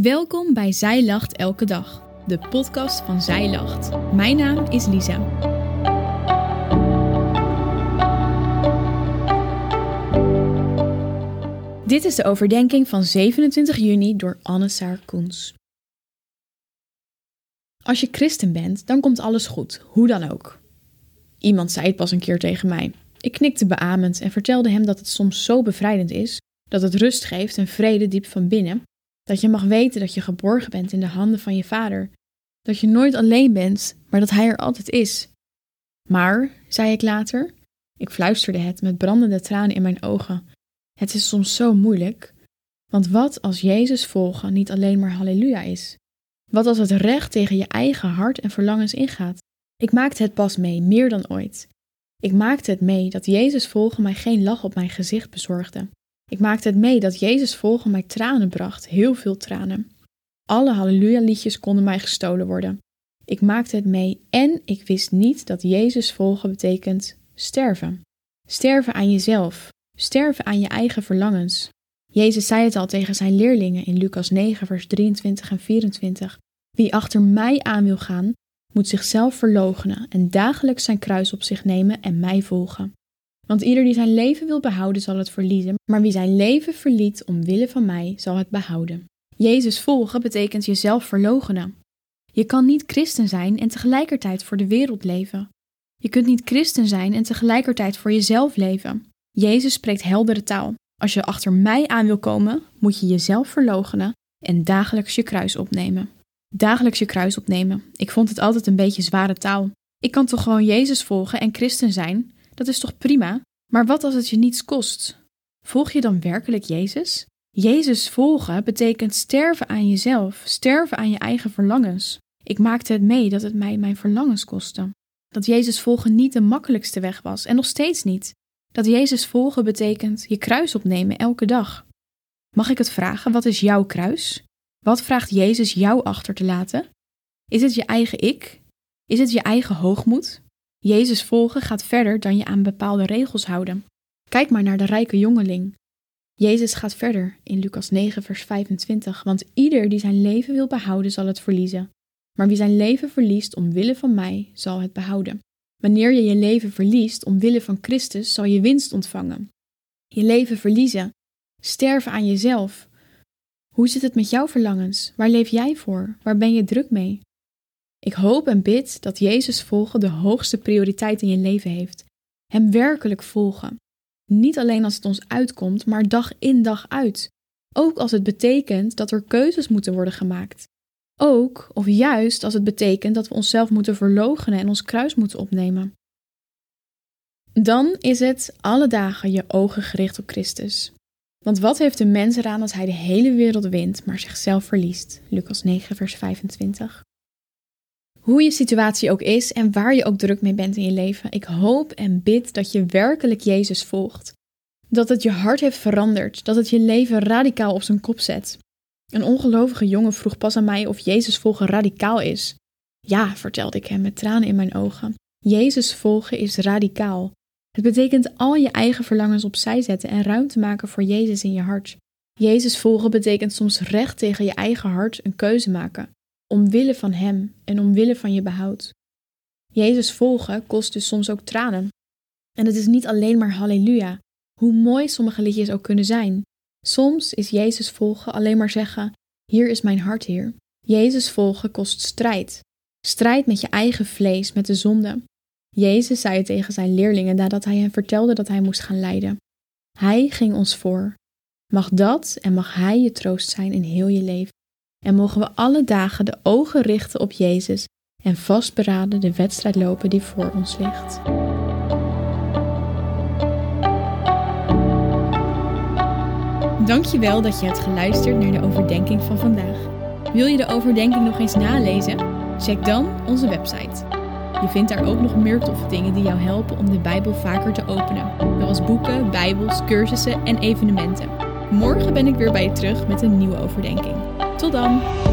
Welkom bij Zij Lacht Elke Dag, de podcast van Zij Lacht. Mijn naam is Lisa. Dit is de overdenking van 27 juni door Anne Saar Koens. Als je christen bent, dan komt alles goed, hoe dan ook. Iemand zei het pas een keer tegen mij. Ik knikte beamend en vertelde hem dat het soms zo bevrijdend is, dat het rust geeft en vrede diep van binnen, dat je mag weten dat je geborgen bent in de handen van je vader. Dat je nooit alleen bent, maar dat hij er altijd is. Maar, zei ik later, ik fluisterde het met brandende tranen in mijn ogen. Het is soms zo moeilijk. Want wat als Jezus volgen niet alleen maar halleluja is? Wat als het recht tegen je eigen hart en verlangens ingaat? Ik maakte het pas mee, meer dan ooit. Ik maakte het mee dat Jezus volgen mij geen lach op mijn gezicht bezorgde. Ik maakte het mee dat Jezus volgen mij tranen bracht, heel veel tranen. Alle halleluja-liedjes konden mij gestolen worden. Ik maakte het mee en ik wist niet dat Jezus volgen betekent sterven. Sterven aan jezelf, sterven aan je eigen verlangens. Jezus zei het al tegen zijn leerlingen in Lucas 9, vers 23 en 24. Wie achter mij aan wil gaan, moet zichzelf verloochenen en dagelijks zijn kruis op zich nemen en mij volgen. Want ieder die zijn leven wil behouden, zal het verliezen, maar wie zijn leven verliet omwille van mij, zal het behouden. Jezus volgen betekent jezelf verloochenen. Je kan niet christen zijn en tegelijkertijd voor de wereld leven. Je kunt niet christen zijn en tegelijkertijd voor jezelf leven. Jezus spreekt heldere taal. Als je achter mij aan wil komen, moet je jezelf verloochenen en dagelijks je kruis opnemen. Dagelijks je kruis opnemen. Ik vond het altijd een beetje zware taal. Ik kan toch gewoon Jezus volgen en christen zijn? Dat is toch prima? Maar wat als het je niets kost? Volg je dan werkelijk Jezus? Jezus volgen betekent sterven aan jezelf, sterven aan je eigen verlangens. Ik maakte het mee dat het mij mijn verlangens kostte. Dat Jezus volgen niet de makkelijkste weg was en nog steeds niet. Dat Jezus volgen betekent je kruis opnemen elke dag. Mag ik het vragen, wat is jouw kruis? Wat vraagt Jezus jou achter te laten? Is het je eigen ik? Is het je eigen hoogmoed? Jezus volgen gaat verder dan je aan bepaalde regels houden. Kijk maar naar de rijke jongeling. Jezus gaat verder in Lucas 9, vers 25, want ieder die zijn leven wil behouden, zal het verliezen. Maar wie zijn leven verliest omwille van mij, zal het behouden. Wanneer je je leven verliest omwille van Christus, zal je winst ontvangen. Je leven verliezen, sterven aan jezelf. Hoe zit het met jouw verlangens? Waar leef jij voor? Waar ben je druk mee? Ik hoop en bid dat Jezus volgen de hoogste prioriteit in je leven heeft. Hem werkelijk volgen. Niet alleen als het ons uitkomt, maar dag in dag uit. Ook als het betekent dat er keuzes moeten worden gemaakt. Ook of juist als het betekent dat we onszelf moeten verloochenen en ons kruis moeten opnemen. Dan is het alle dagen je ogen gericht op Christus. Want wat heeft de mens eraan als hij de hele wereld wint, maar zichzelf verliest? Lucas 9, vers 25. Hoe je situatie ook is en waar je ook druk mee bent in je leven, ik hoop en bid dat je werkelijk Jezus volgt. Dat het je hart heeft veranderd, dat het je leven radicaal op zijn kop zet. Een ongelovige jongen vroeg pas aan mij of Jezus volgen radicaal is. Ja, vertelde ik hem met tranen in mijn ogen. Jezus volgen is radicaal. Het betekent al je eigen verlangens opzij zetten en ruimte maken voor Jezus in je hart. Jezus volgen betekent soms recht tegen je eigen hart een keuze maken omwille van Hem en omwille van je behoud. Jezus volgen kost dus soms ook tranen. En het is niet alleen maar halleluja, hoe mooi sommige liedjes ook kunnen zijn. Soms is Jezus volgen alleen maar zeggen: Hier is mijn hart, Heer. Jezus volgen kost strijd. Strijd met je eigen vlees, met de zonde. Jezus zei het tegen zijn leerlingen nadat hij hen vertelde dat hij moest gaan lijden. Hij ging ons voor. Mag dat en mag Hij je troost zijn in heel je leven. En mogen we alle dagen de ogen richten op Jezus en vastberaden de wedstrijd lopen die voor ons ligt. Dankjewel dat je hebt geluisterd naar de overdenking van vandaag. Wil je de overdenking nog eens nalezen? Check dan onze website. Je vindt daar ook nog meer toffe dingen die jou helpen om de Bijbel vaker te openen, zoals boeken, Bijbels, cursussen en evenementen. Morgen ben ik weer bij je terug met een nieuwe overdenking. Tot dan!